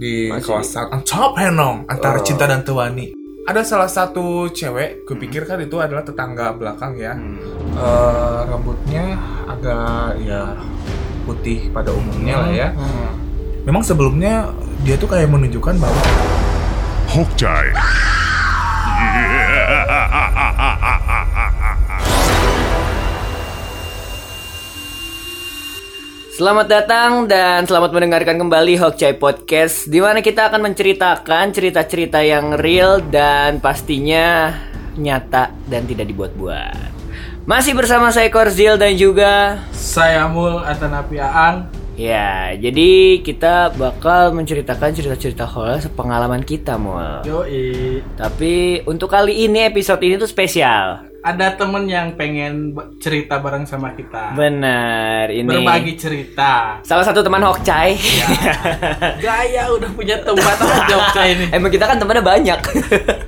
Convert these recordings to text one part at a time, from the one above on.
di Masih. kawasan Ancol Penong antara Oh. cinta dan Tewani. Ada salah satu cewek, gue pikir kan itu adalah tetangga belakang ya. Hmm. Eh, rambutnya agak ya putih pada umumnya lah ya. Hmm. Memang sebelumnya dia tuh kayak menunjukkan bahwa Hokjai. Selamat datang dan selamat mendengarkan kembali Hokcai Podcast di mana kita akan menceritakan cerita-cerita yang real dan pastinya nyata dan tidak dibuat-buat. Masih bersama saya Korzil dan juga Saya Mul Atanapi Aang. ya, jadi kita bakal menceritakan cerita-cerita horor sepengalaman kita, Mul. Yoi. Tapi untuk kali ini episode ini tuh spesial. Ada temen yang pengen cerita bareng sama kita. Benar, ini Berbagi cerita. salah satu teman Hokcai. Gaya udah punya tempat aja Okca ini. Emang kita kan temennya banyak.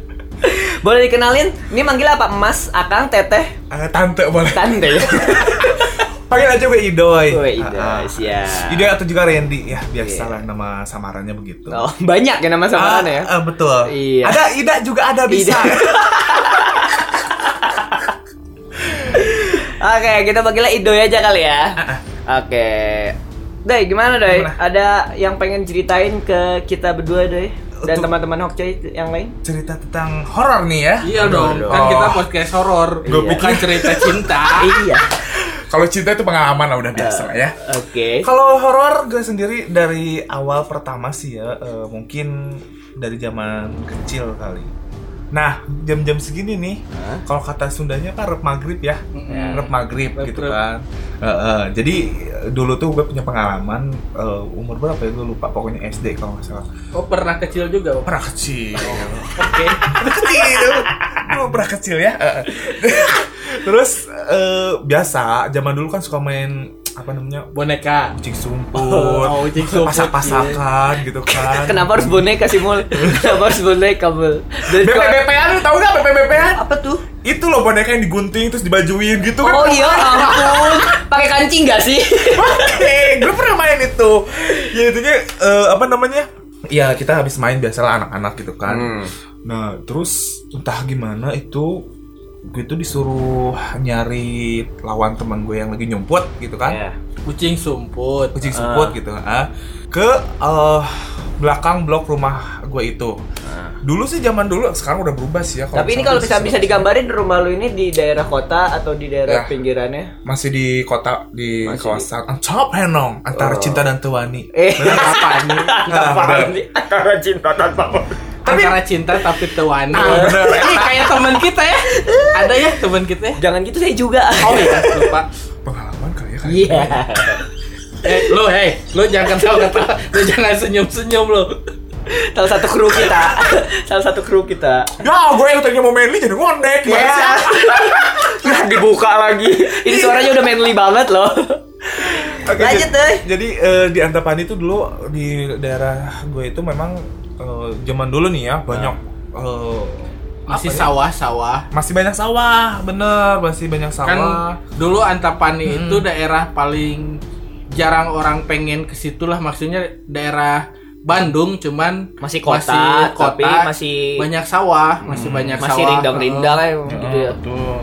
Boleh dikenalin? Ini manggil apa? Emas, Akang, Teteh, eh, tante boleh. Tante ya? Panggil aja gue Idoy. Gue Ah, ah. Ida, siap. Idoy atau juga Randy ya biasalah nama samarannya begitu. Oh, banyak ya nama samarannya ya? Ah, ah, betul. Iya. Ada Ida juga ada bisa. Ida. Oke, kita panggilnya Idoy aja kali ya. Oke. Doi, gimana Doi? Gimana? Ada yang pengen ceritain ke kita berdua Doi? Dan teman-teman Hokcai yang lain? Cerita tentang horor nih ya. Iya dong, dong. kan kita Oh. podcast horor, Gua bukan cerita cinta. iya. Kalau cinta itu pengalaman lah udah biasa lah ya. Oke. Kalau horor gue sendiri dari awal pertama sih ya eh, mungkin dari zaman kecil kali. Nah jam-jam segini nih, kalau kata Sundanya kan rep maghrib ya, Mm-mm. rep maghrib Rep- gitu rep. kan. Eh, eh, jadi eh, dulu tuh gue punya pengalaman eh, umur berapa ya gue lupa pokoknya SD kalau nggak salah. Oh pernah kecil juga, Pak? Pernah kecil. Oke. Pernah kecil. Gue pernah kecil ya. Terus eh, biasa zaman dulu kan suka main apa namanya Boneka. kucing sumput, Oh, kucing sumput, pasak-pasakan gitu kan. Kenapa harus boneka sih, Mul? Kenapa harus boneka, Mul? BPBP-an lu tau gak BPBP-an? Apa tuh? Itu loh boneka yang digunting terus dibajuin gitu kan. Oh iya ampun. Pakai kancing gak sih? Oke, gue pernah main itu. Ya itunya eh, apa namanya? Ya kita habis main biasalah anak-anak gitu kan. Hmm. Nah terus entah gimana itu gue tuh disuruh nyari lawan teman gue yang lagi nyumput gitu kan. Ya. Kucing sumput. kucing sumput gitu ah ke eh, belakang blok rumah gue itu dulu sih zaman dulu sekarang udah berubah sih ya Tapi ini kalau bisa misalnya bisa digambarin rumah lu ini di daerah kota atau di daerah Ya. pinggirannya? masih di kota di Masih kawasan Ancol Penong antara Oh. cinta dan Tewani Eh, Apa nih? Ah? Antara cinta dan pamor. Antara cinta tapi tewani. Ah, bener. Ini kayak teman kita ya. Ada ya teman kita ya? Jangan gitu saya juga. Oh iya, lupa. pengalaman kali ya kayak Iya. Eh, lo, hey, lo jangan tahu kata, lo jangan senyum-senyum lo. Salah satu kru kita. Salah satu kru kita. ya gue yang tadinya mau manly jadi ngondek gimana Ya. sih Nah, dibuka lagi. Ini suaranya udah manly banget loh. Oke, Lanjut, jadi- deh. Jadi eh, di Antapani itu dulu di daerah gue itu memang eh, zaman dulu nih ya banyak eh, Masih apa ya? sawah-sawah. Masih banyak sawah, bener masih banyak Kan sawah. dulu Antapani itu daerah paling jarang orang pengen ke situ lah maksudnya daerah Bandung cuman Masih kota, tapi masih- banyak sawah, masih banyak Masih sawah. rindang-rindang Heeh. ya, gitu ya. Betul.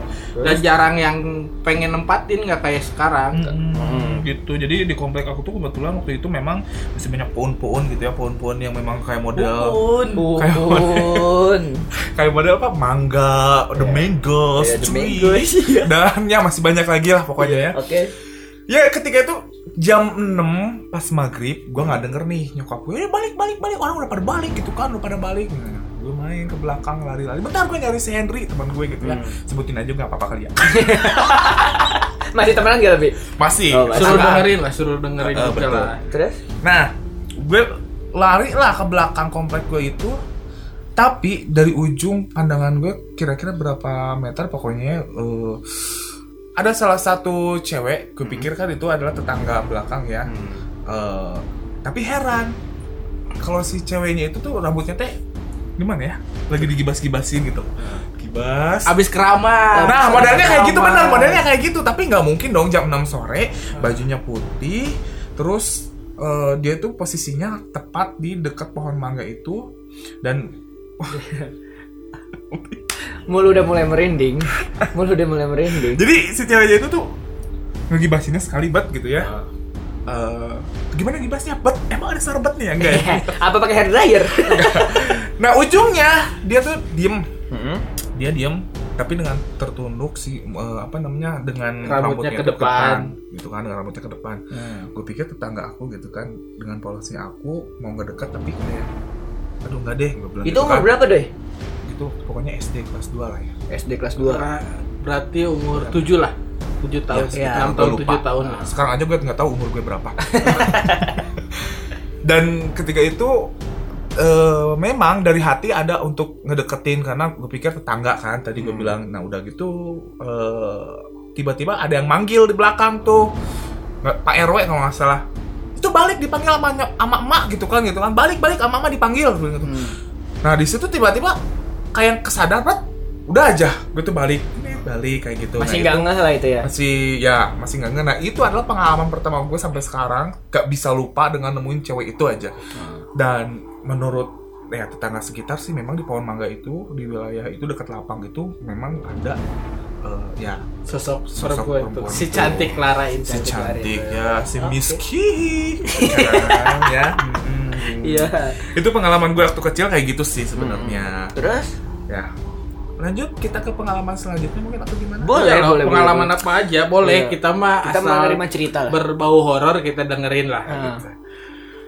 Dan jarang yang pengen nempatin nggak kayak sekarang. Hmm, gitu. Jadi di komplek aku tuh kebetulan waktu itu memang masih banyak pohon-pohon gitu ya, pohon-pohon yang memang kayak model Kayak Bun. kayak model apa? Mangga, the mangoes, Iya, the tree. mangoes, iya. Dan ya masih banyak lagi lah pokoknya ya. Oke. Ya ketika itu jam 6 pas maghrib gue nggak denger nih nyokap gue eh, balik balik balik orang udah pada balik gitu kan udah pada balik nah, gue main ke belakang lari-lari bentar gue nyari si Henry teman gue gitu ya sebutin aja nggak apa-apa kali ya Masih temenan gak lebih? masih Oh, masih. Suruh dengerin lah, suruh dengerin juga betul. lah. Terus? Nah, gue lari lah ke belakang komplek gue itu. Tapi dari ujung pandangan gue kira-kira berapa meter pokoknya eh, ada salah satu cewek, gue pikir kan itu adalah tetangga belakang ya. Eh, tapi heran kalau si ceweknya itu tuh rambutnya teh gimana ya? Lagi digibas-gibasin gitu. Gibas. Abis keramat. Nah, modelnya kayak gitu benar, modelnya kayak gitu, tapi nggak mungkin dong jam 6 sore, bajunya putih, terus eh, dia tuh posisinya tepat di dekat pohon mangga itu dan Mulu udah mulai merinding. Mulu udah mulai merinding. jadi si ceweknya itu tuh ngegibasinnya sekali bat gitu ya. Eh, gimana gibasnya? Bet, emang ada suara bet nih ya? Enggak ya? Apa pakai hair dryer? Nah ujungnya dia tuh diem, Mm-mm. dia diem tapi dengan tertunduk si eh, apa namanya dengan Rambutnya ke tuh depan. gitu kan dengan rambutnya ke depan. Gue pikir tetangga aku gitu kan dengan polosnya aku mau ngedekat tapi kayak aduh nggak deh gue bilang Itu gitu umur kan. berapa deh? Gitu pokoknya SD kelas 2 lah ya. SD kelas 2. Ber- berarti umur 7 lah 7 tahun 6 Gua tahun lupa. 7 tahun lah Sekarang aja gue nggak tahu umur gue berapa. Dan ketika itu eh, memang dari hati ada untuk ngedeketin karena gue pikir tetangga kan tadi gue bilang nah udah gitu eh, tiba-tiba ada yang manggil di belakang tuh Nggak- Pak RW kalau nggak salah itu balik dipanggil sama, sama emak gitu kan gitu kan balik balik sama emak dipanggil gitu. nah di situ tiba-tiba kayak kesadar Rat, udah aja gue tuh balik Ini balik kayak gitu Masih Nah, nggak itu- ngeh lah itu ya. masih ya masih nggak ngena itu adalah pengalaman pertama gue sampai sekarang gak bisa lupa dengan nemuin cewek itu aja dan menurut ya tetangga sekitar sih memang di pohon mangga itu di wilayah itu dekat lapang itu memang ada eh, ya sosok, Sosok perempuan itu perempuan si itu. cantik Clara ini si cantik itu. ya si Oke. Miski ya Mm-mm. Iya. itu pengalaman gue waktu kecil kayak gitu sih sebenarnya Terus ya lanjut kita ke pengalaman selanjutnya mungkin atau gimana Boleh, Iya, boleh, pengalaman boleh. apa aja boleh Iya. kita mah kita asal nerima cerita lah. berbau horor kita dengerin lah Ah.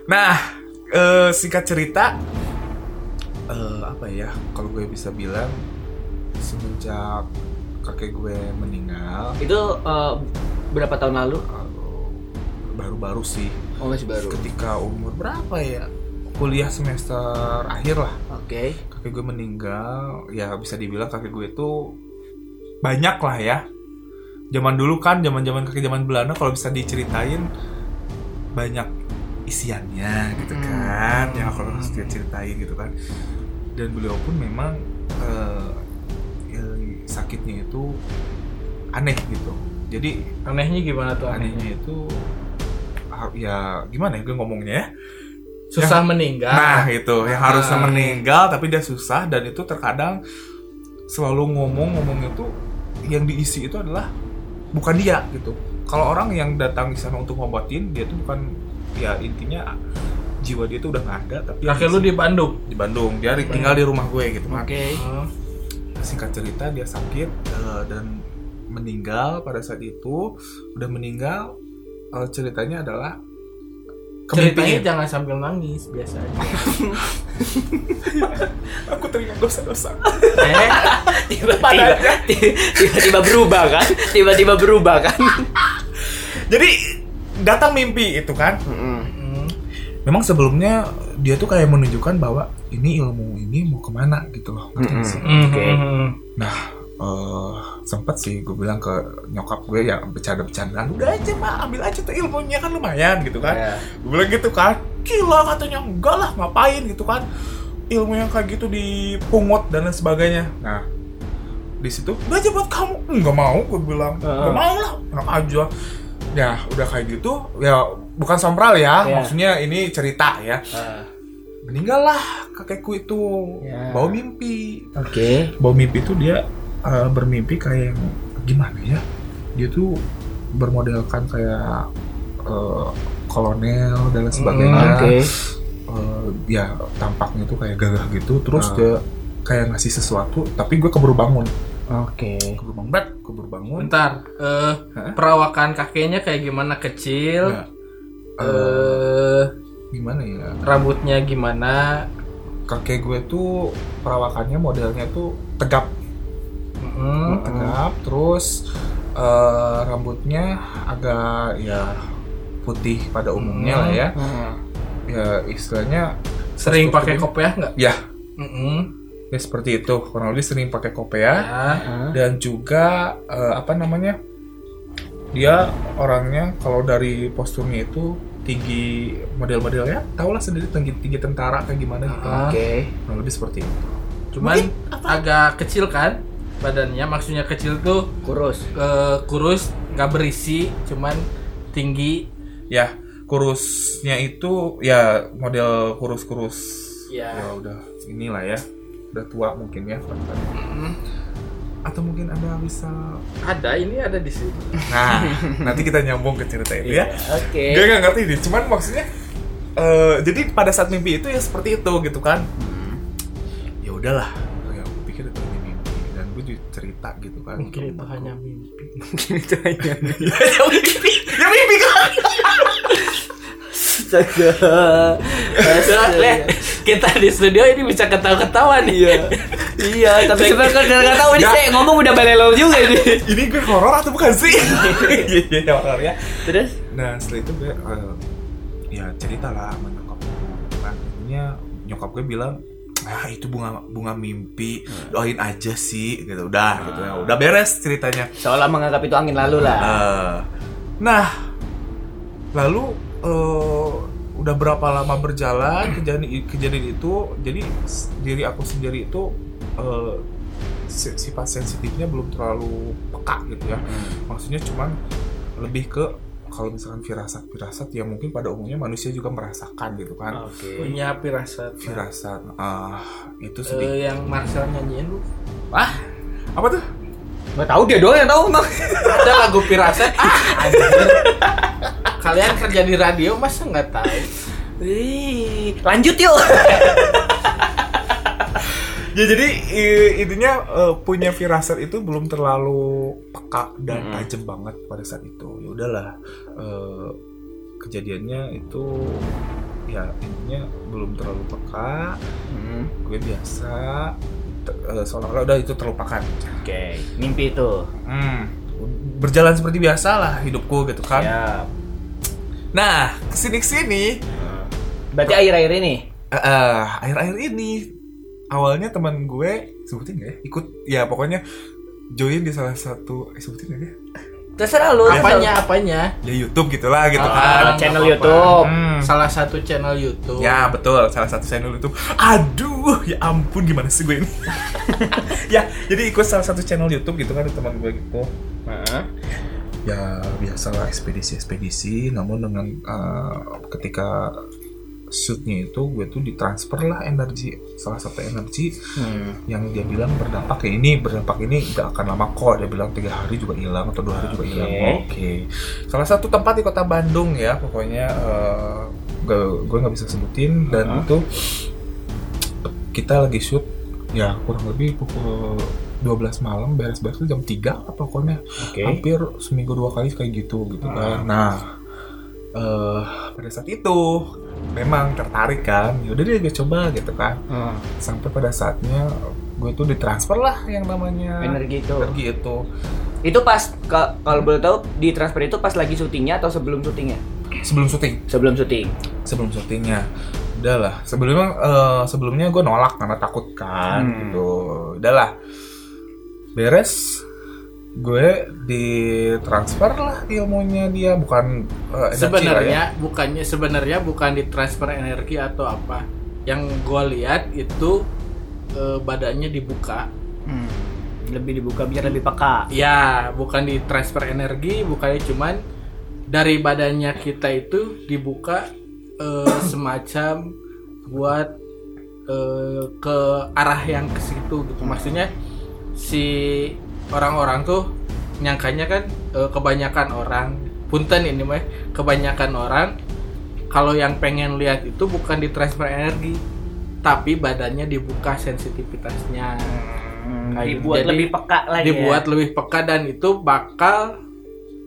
Nah, eh, singkat cerita, eh, apa ya? Kalau gue bisa bilang, semenjak kakek gue meninggal, Itu eh, berapa tahun lalu? eh, baru-baru sih, Oh masih baru. ketika umur berapa ya? Kuliah semester akhir lah, Oke. kakek gue meninggal. Ya bisa dibilang kakek gue itu banyak lah ya. Zaman dulu kan, zaman-zaman kakek zaman Belanda, kalau bisa diceritain banyak isiannya gitu kan ya kalau harus dia ceritain gitu kan dan beliau pun memang ya, sakitnya itu aneh gitu jadi anehnya gimana tuh anehnya anehnya itu ya gimana ya gue ngomongnya ya? Susah meninggal. Nah itu yang harusnya Ah. meninggal tapi dia susah dan itu terkadang selalu ngomong ngomong itu yang diisi itu adalah bukan dia gitu. Kalau orang yang datang di sana untuk ngobatin dia tuh bukan ya intinya jiwa dia tuh udah nggak ada tapi yang kakek lu di Bandung? Di Bandung. Dia ri- tinggal di rumah gue gitu kan Oke. Hmm. singkat cerita dia sakit eh, dan meninggal pada saat itu. Udah meninggal eh, ceritanya adalah ceritanya jangan sambil nangis biasa aja aku teringat dosa-dosa eh Tiba-tiba tiba-tiba berubah kan? Tiba-tiba berubah kan? jadi datang mimpi itu kan Mm-mm. hmm. memang sebelumnya dia tuh kayak menunjukkan bahwa ini ilmu ini mau ke mana gitu loh nggak sih? Oke. Hmm. nah eh sempet sih gue bilang ke nyokap gue ya bercanda-bercandaan. Udah aja mah ambil aja tuh ilmunya kan lumayan gitu kan. Ya. gue bilang gitu kan. Gila katanya enggak lah ngapain gitu kan. Ilmu yang kayak gitu dipungut dan lain sebagainya. Nah di situ udah aja buat kamu. Nggak mau gue bilang. Nggak mau lah enak aja. Ya udah kayak gitu ya bukan sombral ya Ya. maksudnya ini cerita ya. Ah. meninggal lah kakekku itu Ya. bawa mimpi. Oke. bawa mimpi itu dia eh, bermimpi kayak yang gimana ya? Dia tuh bermodelkan kayak eh, kolonel dan lain sebagainya. Oke. Eh, ya tampaknya tuh kayak gagah gitu. Terus Ah. dia kayak ngasih sesuatu tapi gue keburu bangun. Oke. keburu bangun keburu bangun. Bentar eh Hah? perawakan kakeknya kayak gimana? Kecil. Ya, eh, eh gimana ya? rambutnya gimana? Kakek gue tuh perawakannya modelnya tuh tegap Hmm. tegap terus eh, rambutnya agak ya putih pada umumnya lah ya Hmm. ya istilahnya sering pakai kopiah nggak ya Mm-mm. ya seperti itu kurang lebih sering pakai kopiah ya Ah. dan juga eh, apa namanya dia orangnya kalau dari posturnya itu tinggi model-modelnya tau lah sendiri tinggi tinggi tentara kayak gimana gitu. Oke. kurang lebih seperti itu cuman agak kecil kan badannya maksudnya kecil tuh Kurus. eh, kurus nggak berisi cuman tinggi. Ya kurusnya itu ya model kurus-kurus. Ya. ya udah inilah ya. Udah tua mungkin ya atau mungkin anda bisa Ada, ini ada di sini. nah nanti kita nyambung ke cerita itu ya. Oke. gue gak ngerti nih cuman maksudnya eh, jadi pada saat mimpi itu ya seperti itu gitu kan. Ya udahlah cerita gitu kan Mungkin itu hanya mimpi. Mungkin itu hanya ya mimpi ya mimpi kan Astaga. Leh, kita di studio ini bisa ketawa-ketawa nih. Iya. Iya, tapi sebenarnya kan nggak tahu ini Nggak. saya ngomong udah balelo juga ini. ini gue horor atau bukan sih iya iya horor ya Terus? nah setelah itu gue eh, ya cerita lah sama nyokap gue kan intinya nyokap gue bilang ah itu bunga bunga mimpi. Doain aja sih gitu. Udah gitu ya. Udah beres ceritanya. Seolah menganggap itu angin lalu lah. Eh, nah lalu eh, udah berapa lama berjalan kejadian kejadian itu jadi diri aku sendiri itu si- sifat sensitifnya belum terlalu peka gitu ya. Maksudnya cuman lebih ke kalau misalkan firasat firasat ya mungkin pada umumnya manusia juga merasakan gitu kan Oke. Punya firasat. firasat ah itu sedih Eh, yang Marcel nyanyiin lu. ah apa tuh Nggak tahu dia doang yang tahu emang. Ada lagu firasat. Ah. Kalian kerja di radio masa nggak tahu? Wih, lanjut yuk. Ya jadi intinya eh, punya firasat itu belum terlalu peka dan tajam banget pada saat itu. Ya udahlah eh, kejadiannya itu ya intinya belum terlalu peka. Hmm, Gue biasa eh, seolah-olah udah itu terlupakan. Oke, mimpi itu. Hmm, berjalan seperti biasa lah hidupku gitu kan. Siap. Nah ke sini ke sini Berarti akhir-akhir ini. eh, akhir-akhir ini awalnya teman gue sebutin gak ya ikut ya pokoknya join di salah satu eh, sebutin gak ya Terserah lu. Apanya apanya? ya YouTube gitulah gitu Ah, kan channel apa-apa. YouTube. Hmm. Salah satu channel YouTube. ya betul salah satu channel YouTube aduh ya ampun gimana sih gue ini ya jadi ikut salah satu channel YouTube gitu kan teman gue gitu Heeh. ya biasalah ekspedisi ekspedisi namun dengan eh, ketika shootnya itu gue tuh ditransfer lah energi salah satu energi Hmm. yang dia bilang berdampak kayak ini berdampak ini gak akan lama kok dia bilang tiga hari juga hilang atau dua hari juga hilang Oke. oke salah satu tempat di kota Bandung ya pokoknya eh, gue gue nggak bisa sebutin dan Uh-huh. itu kita lagi shoot ya kurang lebih pukul 12 malam beres-beres jam 3 lah pokoknya Oke. hampir seminggu dua kali kayak gitu gitu kan nah eh pada saat itu memang tertarik kan yaudah deh gue coba gitu kan Hmm. sampai pada saatnya gue tuh ditransfer lah yang namanya Energi itu. energi itu Itu pas ka- kalau boleh tahu di transfer itu pas lagi syutingnya atau sebelum syutingnya? sebelum syuting Sebelum syuting. sebelum syutingnya udahlah sebelumnya eh, sebelumnya gue nolak karena takut kan Hmm. gitu udahlah beres gue ditransfer lah ilmunya dia bukan energi lah ya. Sebenarnya bukannya sebenarnya bukan ditransfer energi atau apa. Yang gue lihat itu eh, badannya dibuka. Hmm. Lebih dibuka biar lebih peka. Ya, bukan ditransfer energi, bukannya cuman dari badannya kita itu dibuka eh, semacam buat eh, ke arah yang ke situ gitu. Maksudnya si orang-orang tuh nyangkanya kan eh, kebanyakan orang punten ini mah kebanyakan orang kalau yang pengen lihat itu bukan ditransfer energi tapi badannya dibuka sensitivitasnya Hmm, Kayak dibuat Jadi, lebih peka lagi. dibuat ya. lebih peka dan itu bakal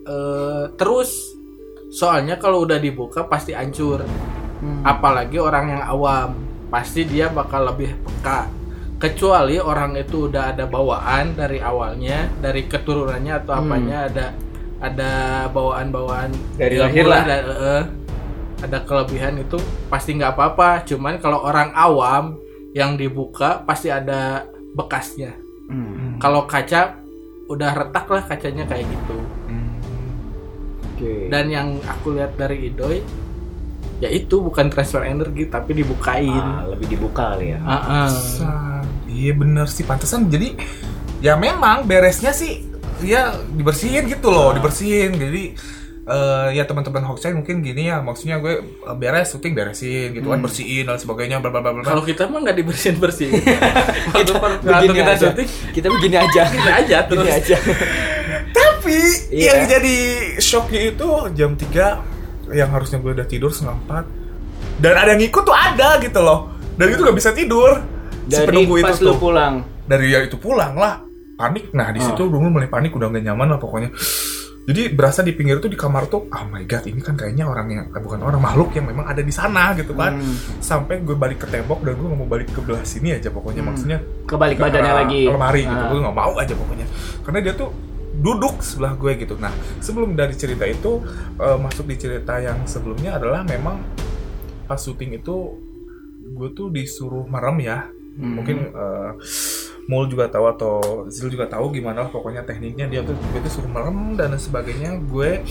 eh, terus soalnya kalau udah dibuka pasti hancur Hmm. apalagi orang yang awam pasti dia bakal lebih peka kecuali orang itu udah ada bawaan dari awalnya dari keturunannya atau Hmm. apanya ada ada bawaan-bawaan Dari lahir lah. da- eh, ada kelebihan itu pasti nggak apa-apa cuman kalau orang awam yang dibuka pasti ada bekasnya Hmm. kalau kaca udah retak lah kacanya kayak gitu Hmm. Oke. dan yang aku lihat dari Idoy ya itu bukan transfer energi tapi dibukain Ah, lebih dibuka kali ya. Ah, ah. Iya bener sih pantesan. Jadi ya memang beresnya sih ya dibersihin gitu loh, dibersihin. Jadi eh, ya teman-teman Hoxai mungkin gini ya maksudnya gue eh, beres syuting beresin gitu kan bersihin dan sebagainya bla bla bla. Kalau kita mah nggak dibersihin bersihin. Waktu waktu Begini kita aja. syuting, Kita begini aja. Begini aja terus. Begini aja. tapi Iya. yang jadi shocknya itu jam 3 yang harusnya gue udah tidur setengah 4 dan ada yang ngikut tuh ada gitu loh dan itu gak bisa tidur Dari penunggu pas itu lu tuh. pulang. dari ya itu pulang lah. Panik. Nah di situ gue mulai panik udah gak nyaman lah pokoknya. Jadi berasa di pinggir tuh di kamar tuh oh my god ini kan kayaknya orang yang eh, bukan orang makhluk yang memang ada di sana gitu kan. Hmm. sampai gue balik ke tembok dan gue gak mau balik ke belah sini aja pokoknya. Maksudnya Kebalik ke badannya lagi. lemari gitu. Ah. gue nggak mau aja pokoknya. Karena dia tuh duduk sebelah gue gitu. Nah sebelum dari cerita itu eh, masuk di cerita yang sebelumnya adalah memang pas syuting itu gue tuh disuruh merem ya Hmm. mungkin eh, Mul juga tahu atau Zil juga tahu gimana lah pokoknya tekniknya dia tuh gue tuh suruh merem dan sebagainya gue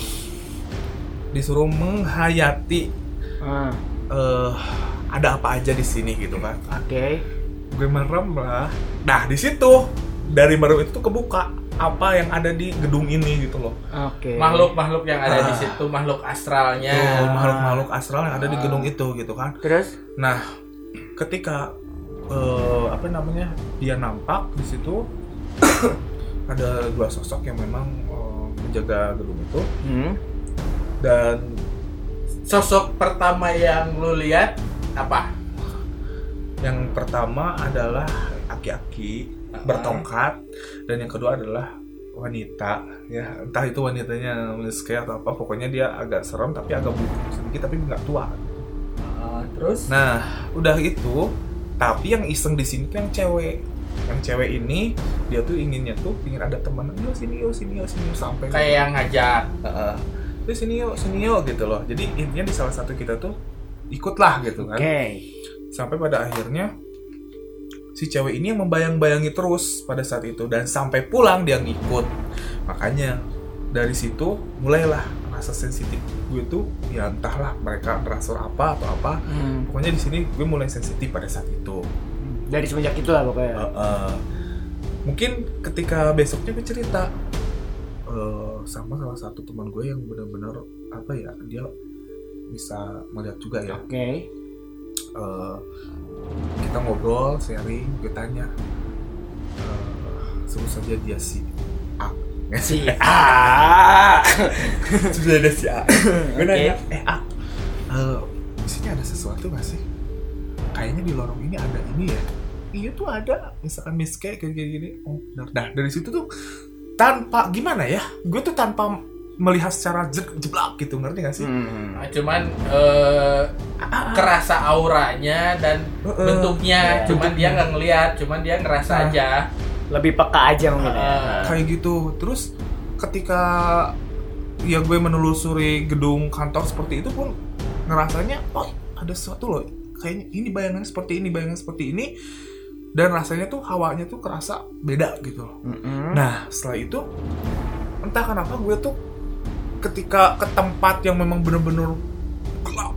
disuruh menghayati Ah, eh ada apa aja di sini gitu kan Oke. gue merem lah nah di situ dari merem itu tuh kebuka apa yang ada di gedung ini gitu loh Oke. Makhluk-makhluk yang ada di Ah. situ, makhluk astralnya. Tuh, makhluk-makhluk astral yang ada di gedung itu gitu kan Terus? nah ketika eh, apa namanya dia nampak di situ ada dua sosok yang memang eh, menjaga gedung itu Hmm. dan Sosok pertama yang lu lihat apa? yang pertama adalah aki-aki Ah. bertongkat dan yang kedua adalah wanita ya entah itu wanitanya miski atau apa pokoknya dia agak serem tapi agak bungkuk sedikit tapi nggak tua Ah, terus? nah udah itu tapi yang iseng di sini tuh yang cewek yang cewek ini dia tuh inginnya tuh ingin ada teman yuk sini yuk sini yuk sini sampai Kayak yang ngajak. Heeh. yuk sini yuk sini yuk gitu loh jadi intinya di salah satu kita tuh ikutlah gitu kan Oke. sampai pada akhirnya si cewek ini yang membayang-bayangi terus pada saat itu dan sampai pulang dia ngikut makanya dari situ mulailah rasa sensitif gue tuh ya entahlah mereka merasa apa atau apa Hmm. pokoknya di sini gue mulai sensitif pada saat itu Dari semenjak itu lah pokoknya. Uh, uh, mungkin ketika besoknya gue cerita uh, sama salah satu teman gue yang benar-benar apa ya dia bisa melihat juga ya Oke. Eh, kita ngobrol sharing gue tanya eh, sebut saja dia si A Si A. sebut saja dia si A. Gue nanya eh A eh, di sini ada sesuatu gak sih? Kayaknya di lorong ini ada ini ya. Iya tuh ada misalkan miske kayak gini, gini. Oh benar. Nah dari situ tuh tanpa gimana ya? Gue tuh tanpa melihat secara je- jeblak gitu ngerti gak sih? Hmm. Ah, cuman eh, kerasa auranya dan bentuknya, Iya. cuman dia nggak ngelihat, cuman dia ngerasa Nah. aja. Lebih peka aja mungkin ya. Ah. kayak gitu terus ketika ya gue menelusuri gedung kantor seperti itu pun ngerasanya oh ada sesuatu loh kayaknya ini bayangannya seperti ini bayangan seperti ini dan rasanya tuh hawanya tuh kerasa beda gitu loh Mm-mm. nah setelah itu entah kenapa gue tuh ketika ke tempat yang memang bener-bener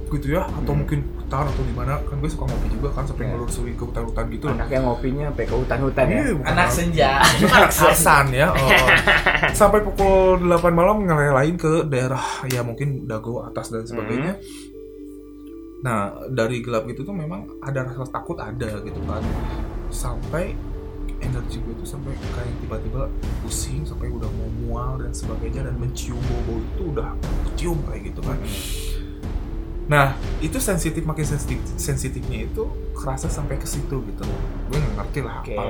gitu ya atau mungkin hutan atau di mana kan gue suka ngopi juga kan sampai Iya. menelusuri ke hutan-hutan gitu loh. Anaknya ngopinya sampai ke hutan-hutan ya. Iya, Anak senja. anak sarsan ya oh. sampai pukul 8 malam ngelelain ke daerah ya mungkin dago atas dan sebagainya. Nah dari gelap gitu tuh memang ada rasa takut ada gitu kan. Sampai energi gue tuh sampai kayak tiba-tiba pusing sampai udah mau mual dan sebagainya dan mencium bau-bau itu udah kecium kayak gitu kan nah itu sensitif makin sensitif sensitifnya itu kerasa sampai ke situ gitu. Gue nggak ngerti lah Oke. apa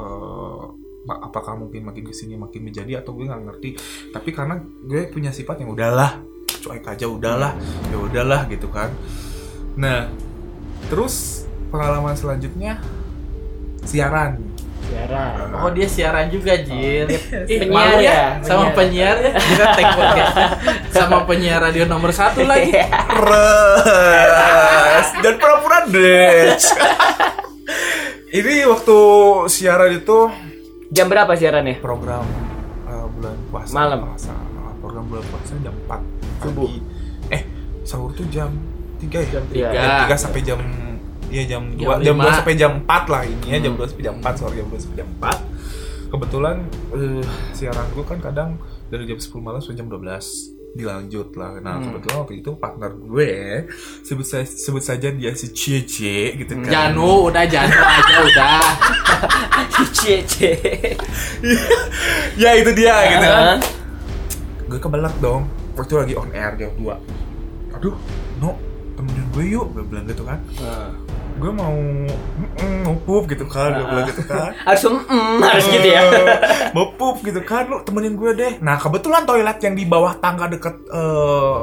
eh, ma- apakah mungkin makin ke sini makin menjadi atau gue nggak ngerti. Tapi karena gue punya sifat yang udahlah cuek aja udahlah ya udahlah gitu kan. Nah terus pengalaman selanjutnya siaran Siaran. Oh dia siaran juga Jin. Ih, penyiar malu ya, sama penyiar ya. Kita tag podcast sama penyiar radio nomor satu lagi. Res dan pura-pura deh ini waktu siaran itu Jam berapa siarannya? program uh, bulan puasa Malam. nggak salah. program bulan puasa jam 4 Subuh. eh sahur tuh jam 3 ya jam Iya. Tiga. 3 sampai jam Iya jam Jam 2 jam 2 lima. sampai jam 4 lah ini ya jam Hmm. 2 sampai jam 4 sore jam 2 sampai jam 4 kebetulan eh, siaran gue kan kadang dari jam 10 malam sampai jam 12 dilanjut lah nah kebetulan waktu itu partner gue sebut saja sebut saja dia si Cici gitu kan Janu udah Janu aja udah. Cie cie. ya itu dia gitu kan gue kebelat dong waktu lagi on air jam 2 aduh no temenin gue yuk gue bilang gitu kan. Gue mau mm, mau pup gitu kan gue bilang gitu kan. Harus mm, harus gitu ya. Mau pup gitu kan lu temenin gue deh. Nah kebetulan toilet yang di bawah tangga deket eh,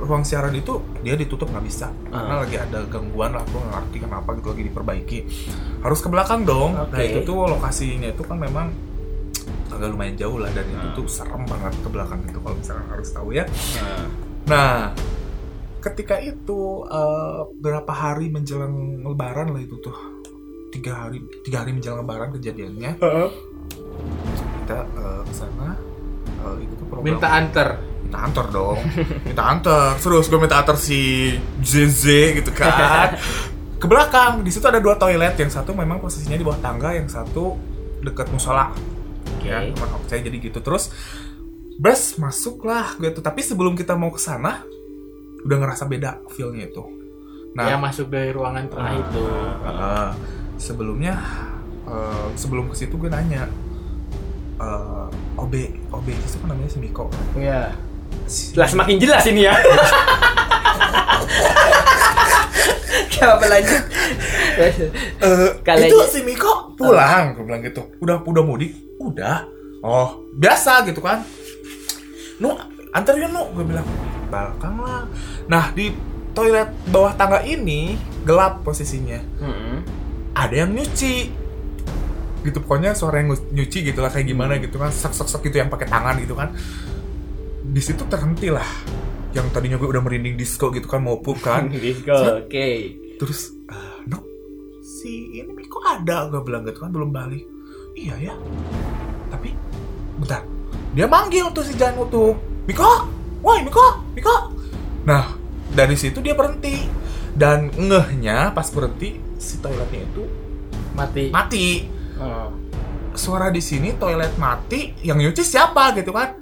ruang siaran itu dia ditutup nggak bisa. Karena lagi ada gangguan lah gue ngerti kenapa gitu lagi diperbaiki. Harus ke belakang dong. Nah Oke. itu tuh lokasinya itu kan memang agak lumayan jauh lah dan itu tuh serem banget ke belakang itu kalau misalnya harus tahu ya. Nah ketika itu eh, berapa hari menjelang lebaran lah itu tuh. Tiga hari tiga hari menjelang lebaran kejadiannya. Kita eh, ke sana. Eh, itu tuh program Minta anter. minta antar dong. Minta antar. Terus gue minta antar si ZZ gitu kan. Ke belakang. Di situ ada dua toilet. Yang satu memang posisinya di bawah tangga. Yang satu dekat musola. Ya Oke. teman saya jadi gitu. Terus Bres masuklah gitu. Tapi sebelum kita mau ke sana udah ngerasa beda feelnya itu. Nah Ya masuk dari ruangan tengah itu. Uh, sebelumnya uh, sebelum ke situ gue nanya uh, OB OB itu kan namanya si Miko Iya. Si- Lah semakin jelas ini ya. Coba lanjut. Eh, itu si Miko pulang gue bilang gitu. Udah udah mudik? Udah. Oh biasa gitu kan. Nu anterin nu gue bilang belakang lah. Nah di toilet bawah tangga ini gelap posisinya. Mm-mm. ada yang nyuci. Gitu pokoknya suara yang nyuci gitu lah kayak gimana gitu kan. Sak sak sak gitu yang pakai tangan gitu kan. Di situ terhenti lah. Yang tadinya gue udah merinding disco gitu kan mau pup kan. Disco. Oke. terus ah, no si ini Miko ada? Gue bilang gitu kan belum balik. Iya ya. Tapi bentar. Dia manggil tuh si Janu tuh. Miko woi Miko Miko nah dari situ dia berhenti dan ngehnya pas berhenti si toiletnya itu Mati. mati Oh. suara di sini toilet mati yang nyuci siapa gitu kan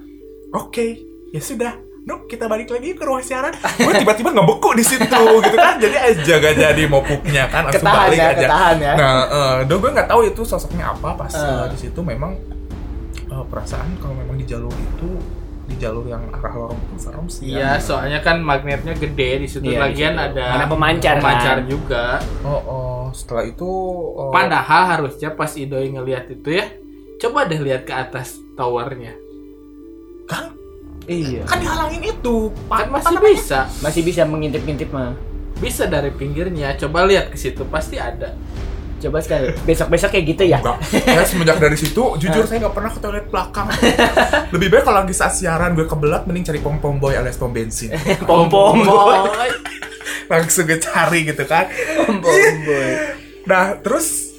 oke ya sudah Nuk, kita balik lagi ke ruang siaran. Gue tiba-tiba ngebeku di situ gitu kan. Jadi aja gak jadi mau pupnya kan. Langsung Ketahan balik ya, aja. ketahan ya. Nah, eh, do gue nggak tahu itu sosoknya apa pas Eh. eh, di situ memang eh, perasaan kalau memang di jalur itu di jalur yang arah lorong itu serem sih. Iya, ya. soalnya kan magnetnya gede di situ. Iya, di Lagian situ. ada Ada pemancar, pemancar kan? juga. Oh, oh, setelah itu oh, Padahal harusnya pas Idoi ngelihat itu ya, coba deh lihat ke atas towernya. kan Iya. kan dihalangin itu. Kan Pa- masih apa namanya? bisa. Masih bisa mengintip-ngintip mah. Bisa dari pinggirnya. Coba lihat ke situ, pasti ada. Coba sekali. Besok-besok kayak gitu ya. Enggak. Ya semenjak dari situ, jujur saya nggak pernah ke toilet belakang. Lebih baik kalau lagi saat siaran gue kebelat, mending cari pom pom boy alias pom bensin. Pom pom boy. Langsung gue cari gitu kan. Pom pom boy. Nah terus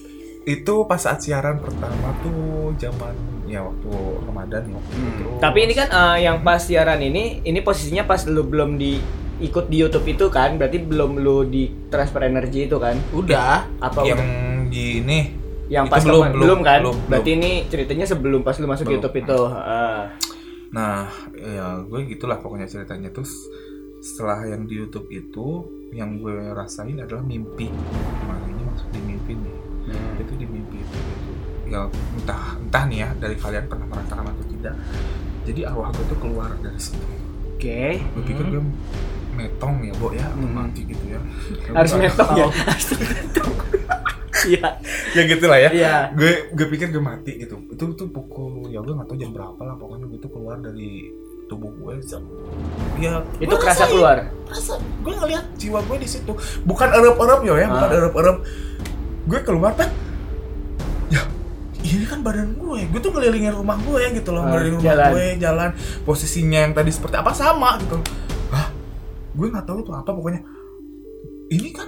itu pas saat siaran pertama tuh zaman ya waktu Ramadan ya. Terus- Tapi ini kan eh, yang pas siaran ini, ini posisinya pas lu belum di ikut di YouTube itu kan, berarti belum lu di transfer energi itu kan? Udah. Apa yang udah? di ini yang itu pas belum, belum, belum, belum kan? belum, berarti ini ceritanya sebelum pas lu masuk Belum. YouTube itu. Ah. Nah, ya gue gitulah pokoknya ceritanya terus setelah yang di YouTube itu yang gue rasain adalah mimpi. Nah, ini di mimpi Ya entah entah nih ya dari kalian pernah merasakan atau tidak. Jadi arwah gue tuh keluar dari situ. Oke. Gue pikir gue metong ya, Bo ya, atau Hmm. mati gitu ya. Tapi Harus nggak metong ya. Harus metong. Iya. ya gitulah ya. Iya. Gue gue pikir gue mati gitu. Itu tuh pukul ya gue nggak tahu jam berapa lah pokoknya gue tuh keluar dari tubuh gue jam ya Itu gue kerasa rasain. keluar. Rasa gue ngeliat jiwa gue di situ. Bukan erep-erep yo ya, bukan Ah. erep-erep. Gue keluar ya ini kan badan gue, gue tuh ngelilingin rumah gue ya gitu loh, ngelilingin rumah jalan. gue, jalan posisinya yang tadi seperti apa sama gitu. Hah? Gue nggak tahu itu apa pokoknya. Ini kan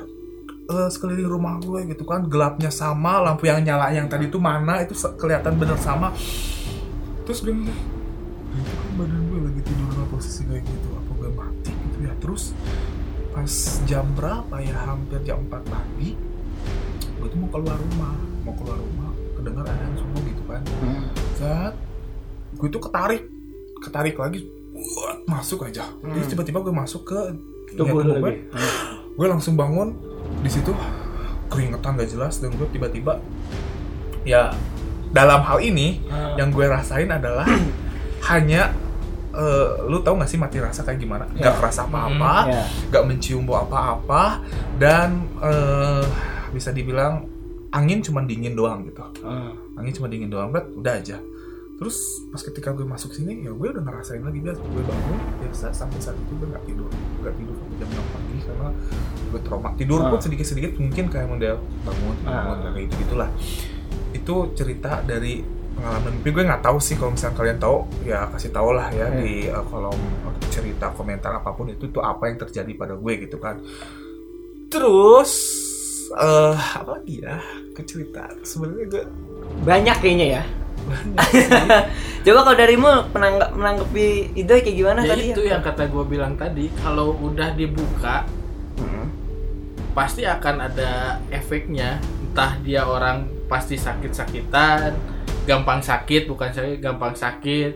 eh, sekeliling rumah gue gitu kan gelapnya sama, lampu yang nyala yang tadi tuh mana itu kelihatan bener sama. Terus gue ngeliat, "Lah, itu kan badan gue lagi tidur dalam posisi kayak gitu, apa gue mati gitu ya. Terus pas jam berapa ya hampir jam 4 pagi gue tuh mau keluar rumah mau keluar rumah kedengar ada yang subuh gitu kan. Saat gue tuh ketarik. Ketarik lagi. Wah, masuk aja. Terus tiba-tiba gue masuk ke Tubuh niat lu gue lagi. gue langsung bangun. Di situ keringetan gak jelas dan gue tiba-tiba ya dalam hal ini Ah. yang gue rasain adalah hanya eh, lu tahu gak sih mati rasa kayak gimana? Ya. nggak kerasa apa-apa ya. nggak mencium bau apa-apa dan eh, bisa dibilang angin cuma dingin doang gitu Ah. angin cuma dingin doang berat udah aja terus pas ketika gue masuk sini ya gue udah ngerasain lagi biasa gue bangun biasa sampai saat itu gue nggak tidur nggak tidur sampai jam 6 pagi karena gue trauma tidur pun Ah. sedikit sedikit mungkin kayak model bangun bangun Ah. kayak gitu gitulah itu cerita dari pengalaman mimpi gue nggak tahu sih kalau misalnya kalian tahu ya kasih tau lah ya Hmm. di uh, kolom cerita komentar apa pun itu tuh apa yang terjadi pada gue gitu kan terus eh apa lagi ya ke cerita sebenarnya gue Banyak kayaknya ya. Coba kalau darimu menanggap menanggapi itu kayak gimana ya tadi itu yang kata gue bilang tadi kalau udah dibuka Hmm. pasti akan ada efeknya entah dia orang pasti sakit-sakitan gampang sakit bukan sakit gampang sakit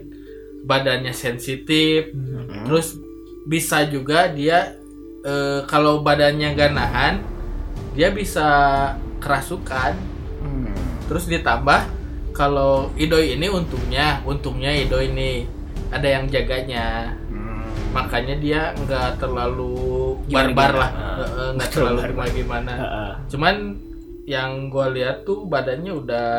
badannya sensitif Hmm. terus bisa juga dia eh, kalau badannya gak nahan dia bisa kerasukan Hmm. terus ditambah kalau idoi ini untungnya untungnya idoi ini ada yang jaganya Hmm. makanya dia nggak terlalu barbar lah Ah. Eh, nggak terlalu gimana gimana Heeh. cuman yang gue lihat tuh badannya udah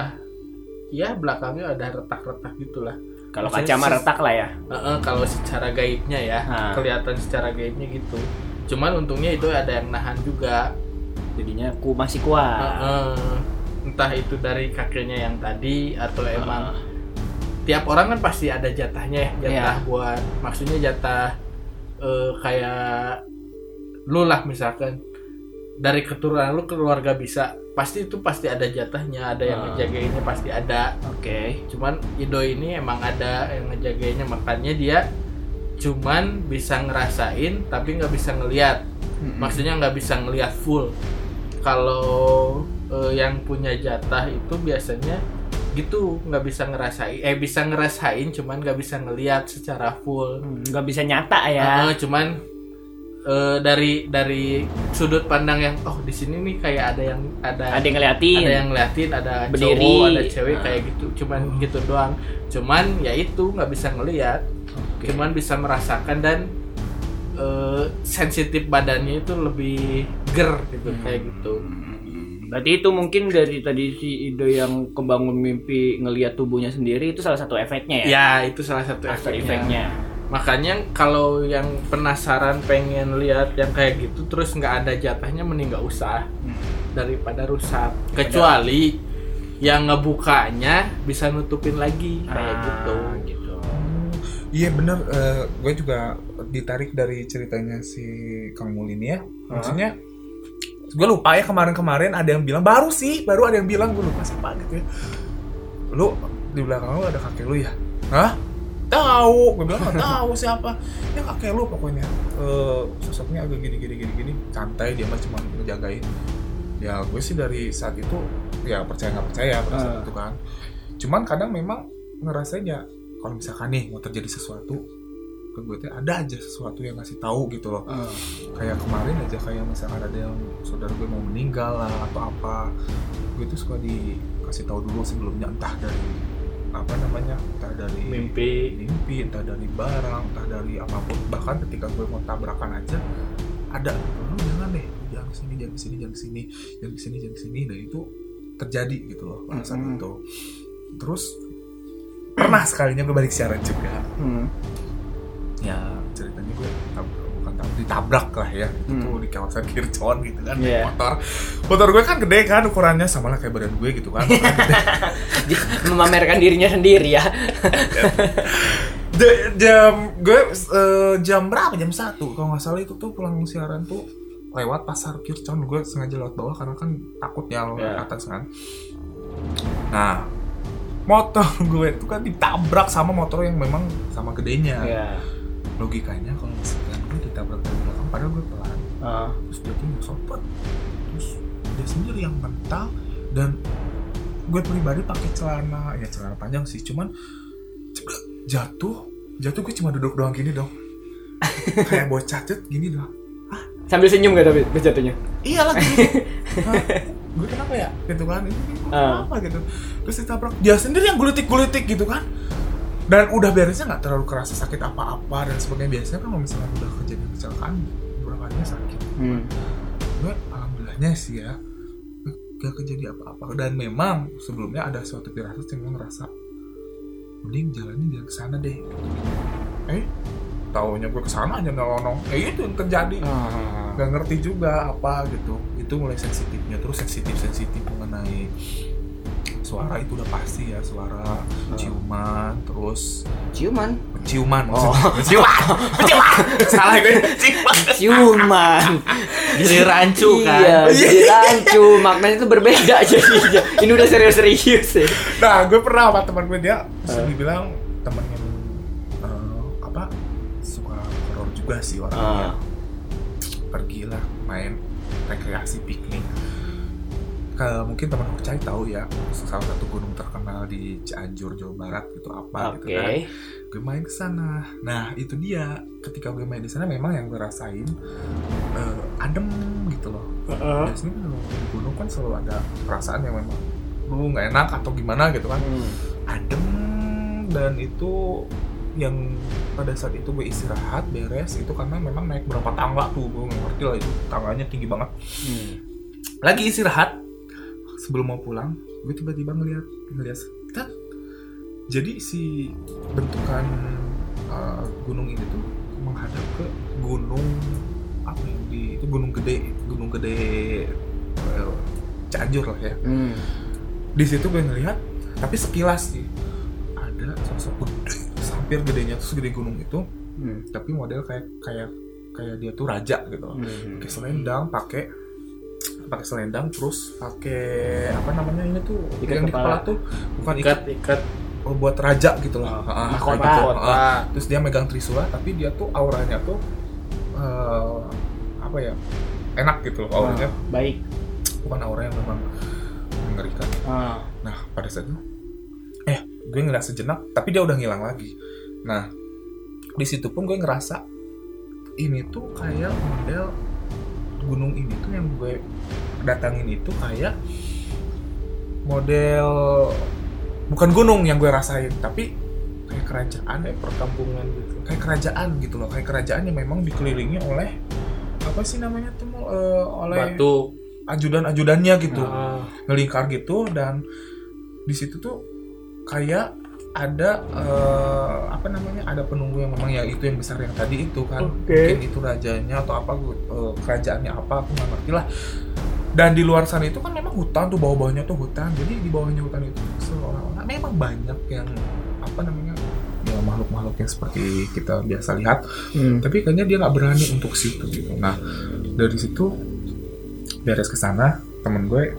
ya belakangnya ada retak-retak gitulah Kalau kaca mah retak lah ya. Eh, eh, kalau secara gaibnya ya Ah. kelihatan secara gaibnya gitu cuman untungnya itu ada yang nahan juga Jadinya ku masih kuat. Eh, eh, entah itu dari kakeknya yang tadi atau emang Ah. tiap orang kan pasti ada jatahnya ya jatah Iya. buat maksudnya jatah eh, kayak lu lah misalkan dari keturunan lu keluarga bisa pasti itu pasti ada jatahnya ada yang Ah. ngejagainnya pasti ada Oke. cuman Ido ini emang ada yang ngejagainnya makanya dia cuman bisa ngerasain tapi nggak bisa ngelihat maksudnya nggak bisa ngelihat full kalau eh, yang punya jatah itu biasanya gitu nggak bisa ngerasain eh bisa ngerasain cuman nggak bisa ngelihat secara full Hmm, nggak bisa nyata ya. Eh, cuman eh, dari dari sudut pandang yang oh di sini nih kayak ada yang ada Ada yang ngeliatin. ada yang ngeliatin ada Berdiri. cowok ada cewek Ah. kayak gitu cuman gitu doang cuman ya itu nggak bisa ngelihat Oke. cuman bisa merasakan dan eh, sensitif badannya itu lebih ger gitu Hmm. kayak gitu Berarti itu mungkin dari tadi si Ido yang kebangun mimpi ngelihat tubuhnya sendiri itu salah satu efeknya ya. ya itu salah satu After efeknya. efeknya. makanya kalau yang penasaran pengen lihat yang kayak gitu terus nggak ada jatahnya mending nggak usah daripada rusak kecuali yang ngebukanya bisa nutupin lagi kayak Ah, gitu gitu. Iya bener, eh, gue juga ditarik dari ceritanya si Kang Mul ini ya. Maksudnya, gue lupa ya kemarin-kemarin ada yang bilang baru sih, baru ada yang bilang gue lupa siapa gitu ya. Lu di belakang lu ada kakek lu ya? Hah? Tahu, gue bilang nggak tahu siapa. Ya kakek lu pokoknya. Eh, sosoknya agak gini gini gini gini, santai dia mah cuma ngejagain. Ya gue sih dari saat itu ya percaya nggak percaya pada saat itu kan. Cuman kadang memang ngerasain ya kalau misalkan nih mau terjadi sesuatu ke gue tuh ada aja sesuatu yang ngasih tahu gitu loh Ah. kayak kemarin aja kayak misalkan ada yang saudara gue mau meninggal lah atau apa gue tuh suka dikasih tahu dulu sebelumnya entah dari apa namanya entah dari mimpi mimpi entah dari barang entah dari apa pun bahkan ketika gue mau tabrakan aja ada lu jangan deh jangan ke sini jangan ke sini jangan ke sini jangan ke sini jangan ke sini dan itu terjadi gitu loh pada saat Mm-mm. itu terus pernah sekalinya gue balik siaran juga Hmm. Ya. Ceritanya gue bukan tab- ditabrak lah ya. Itu Hmm. tuh di kawasan Kircon gitu kan Iya. motor. Motor gue kan gede kan ukurannya sama lah kayak badan gue gitu kan. Memamerkan dirinya sendiri ya. Ja- jam gue eh, jam berapa? Jam satu. Kalau nggak salah itu tuh pulang siaran tuh lewat pasar Kircon. Gue sengaja lewat bawah karena kan takut ya lo ke atas kan. Nah motor gue itu kan ditabrak sama motor yang memang sama gedenya. Ya. Logikanya kalau misalkan gue ditabrak dari belakang padahal gue pelan. Ah. terus dia tuh sopet. Terus dia sendiri yang mental dan gue pribadi pakai celana ya celana panjang sih cuman jatuh. Jatuh gue cuma duduk doang gini dong. Kayak bocah tuh gini doang. Sambil senyum gak tapi pas jatuhnya? iya lagi gue kenapa ya? Gitu kan ini ini gua Ah. kenapa gitu? Terus ditabrak dia sendiri yang gulitik-gulitik gitu kan dan udah beresnya nggak terlalu kerasa sakit apa-apa dan sebagainya. Biasanya kan kalau misalnya udah kejadian kecelakaan beberapa sakit. Hmm. gue alhamdulillahnya sih ya gak kejadian apa-apa. Dan memang sebelumnya ada suatu firasat yang gue ngerasa mending jalannya jangan ke sana deh. Eh taunya gue ke sana aja nyelonong ya itu yang terjadi. Ah. nggak ngerti juga apa gitu. Itu mulai sensitifnya. Terus sensitif sensitif mengenai suara itu udah pasti ya suara ciuman terus Ciuman. penciuman Oh. penciuman penciuman salah gue ciuman Ciuman. Jadi rancu kan. Iya, jadi rancu. Maknanya itu berbeda jadinya. Ini udah serius-serius ya. nah gue pernah sama teman gue dia bisa Eh. dibilang temen yang eh, apa suka horor juga sih orangnya pergilah main rekreasi piknik kalau mungkin teman Ucai tahu ya salah satu gunung terkenal di Cianjur Jawa Barat gitu apa Oke. gitu kan. Gue main ke sana. Nah itu dia. Ketika gue main di sana memang yang gue rasain eh, adem gitu loh. Biasanya kan kalau di gunung kan selalu ada perasaan yang memang lu nggak enak atau gimana gitu kan. Hmm. adem dan itu yang pada saat itu gue istirahat beres itu karena memang naik berapa tangga tuh gue ngerti lah itu tangganya tinggi banget. Hmm. lagi istirahat sebelum mau pulang gue tiba-tiba ngeliat ngeliat tet. jadi si bentukan uh, gunung ini tuh menghadap ke gunung apa yang di itu gunung gede gunung gede uh, Cianjur lah ya Hmm. di situ gue ngeliat tapi sekilas sih ada sosok gede hampir gedenya tuh segede gunung itu Hmm. tapi model kayak kayak kayak dia tuh raja gitu Hmm. pakai selendang pakai pakai selendang terus pakai apa namanya ini tuh Ikat yang di kepala. kepala tuh bukan Ikat ikat oh, buat raja gitu loh Ah, ah, mahkota. gitu. Ah, terus dia megang trisula tapi dia tuh auranya tuh eh, apa ya enak gitu loh auranya Baik. bukan aura yang memang mengerikan Ah. Nah, pada saat itu, eh, gue ngeliat sejenak, tapi dia udah ngilang lagi. Nah, di situ pun gue ngerasa ini tuh kayak model gunung ini tuh yang gue datangin itu kayak model bukan gunung yang gue rasain, tapi kayak kerajaan ya perkampungan gitu, kayak kerajaan gitu loh, kayak kerajaan yang memang dikelilingi oleh apa sih namanya tuh eh, oleh batu. Ajudan-ajudannya gitu. Ah. ngelingkar gitu dan di situ tuh kayak ada eh, apa namanya ada penunggu yang memang ya itu yang besar yang tadi itu kan. Oke. mungkin itu rajanya atau apa eh, kerajaannya apa aku nggak ngerti lah. Dan di luar sana itu kan memang hutan tuh bawah-bawahnya tuh hutan. Jadi di bawahnya hutan itu seolah-olah memang banyak yang apa namanya ya makhluk-makhluk yang seperti kita biasa lihat. Hmm. tapi kayaknya dia nggak berani untuk situ gitu. Nah dari situ beres ke sana temen gue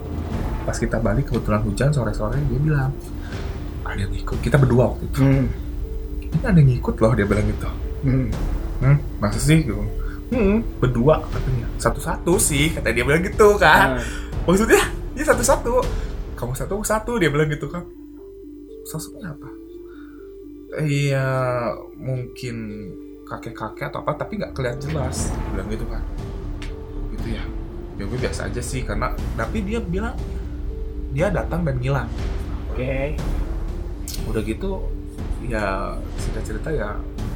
pas kita balik kebetulan hujan sore sore dia bilang ada yang ikut kita berdua waktu itu. Hmm. ini ada yang ikut loh dia bilang gitu. Hmm. hmm masa sih gitu. Hmm berdua katanya. Satu satu sih kata dia bilang gitu kan Ah. maksudnya dia satu satu kamu satu aku satu dia bilang gitu kan sosoknya apa? Iya mungkin kakek kakek atau apa tapi nggak kelihatan jelas Dia bilang gitu kan gitu ya. Ya gue biasa aja sih karena tapi dia bilang dia datang dan ngilang. Oke. Udah gitu ya singkat cerita ya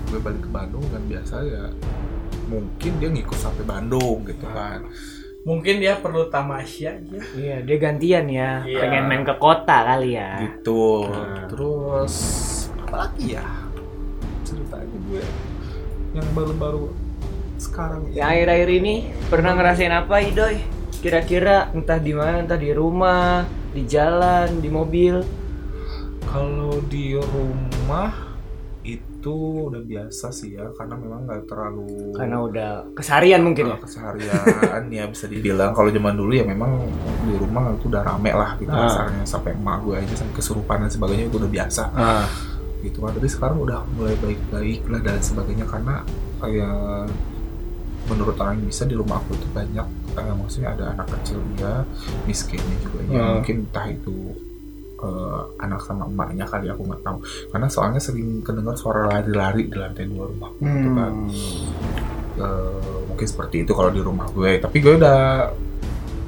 gue balik ke Bandung dan biasa ya mungkin dia ngikut sampai Bandung gitu kan mungkin dia perlu tamasya aja Iya, dia gantian ya. Iya. Pengen main ke kota kali ya. gitu Nah. terus apa lagi ya ceritanya gue yang baru-baru sekarang Yang akhir-akhir ini pernah ngerasain apa, Idoy? Kira-kira entah di mana, entah di rumah, di jalan, di mobil. Kalau di rumah itu udah biasa sih ya karena memang nggak terlalu Karena udah keseharian mungkin ya. Kalau keseharian ya bisa dibilang kalau zaman dulu ya memang di rumah itu udah rame lah gitu Ah. sampai emak gue aja sampai kesurupan dan sebagainya itu udah biasa Ah. gitu kan tapi sekarang udah mulai baik-baik lah dan sebagainya karena kayak menurut orang yang bisa di rumah aku itu banyak eh, maksudnya ada anak kecil dia miskinnya juga ya Ah. mungkin entah itu eh, anak sama emaknya kali aku nggak tahu. Karena soalnya sering kedengar suara lari-lari di lantai dua rumah gitu kan. Eh, mungkin seperti itu kalau di rumah gue. Tapi gue udah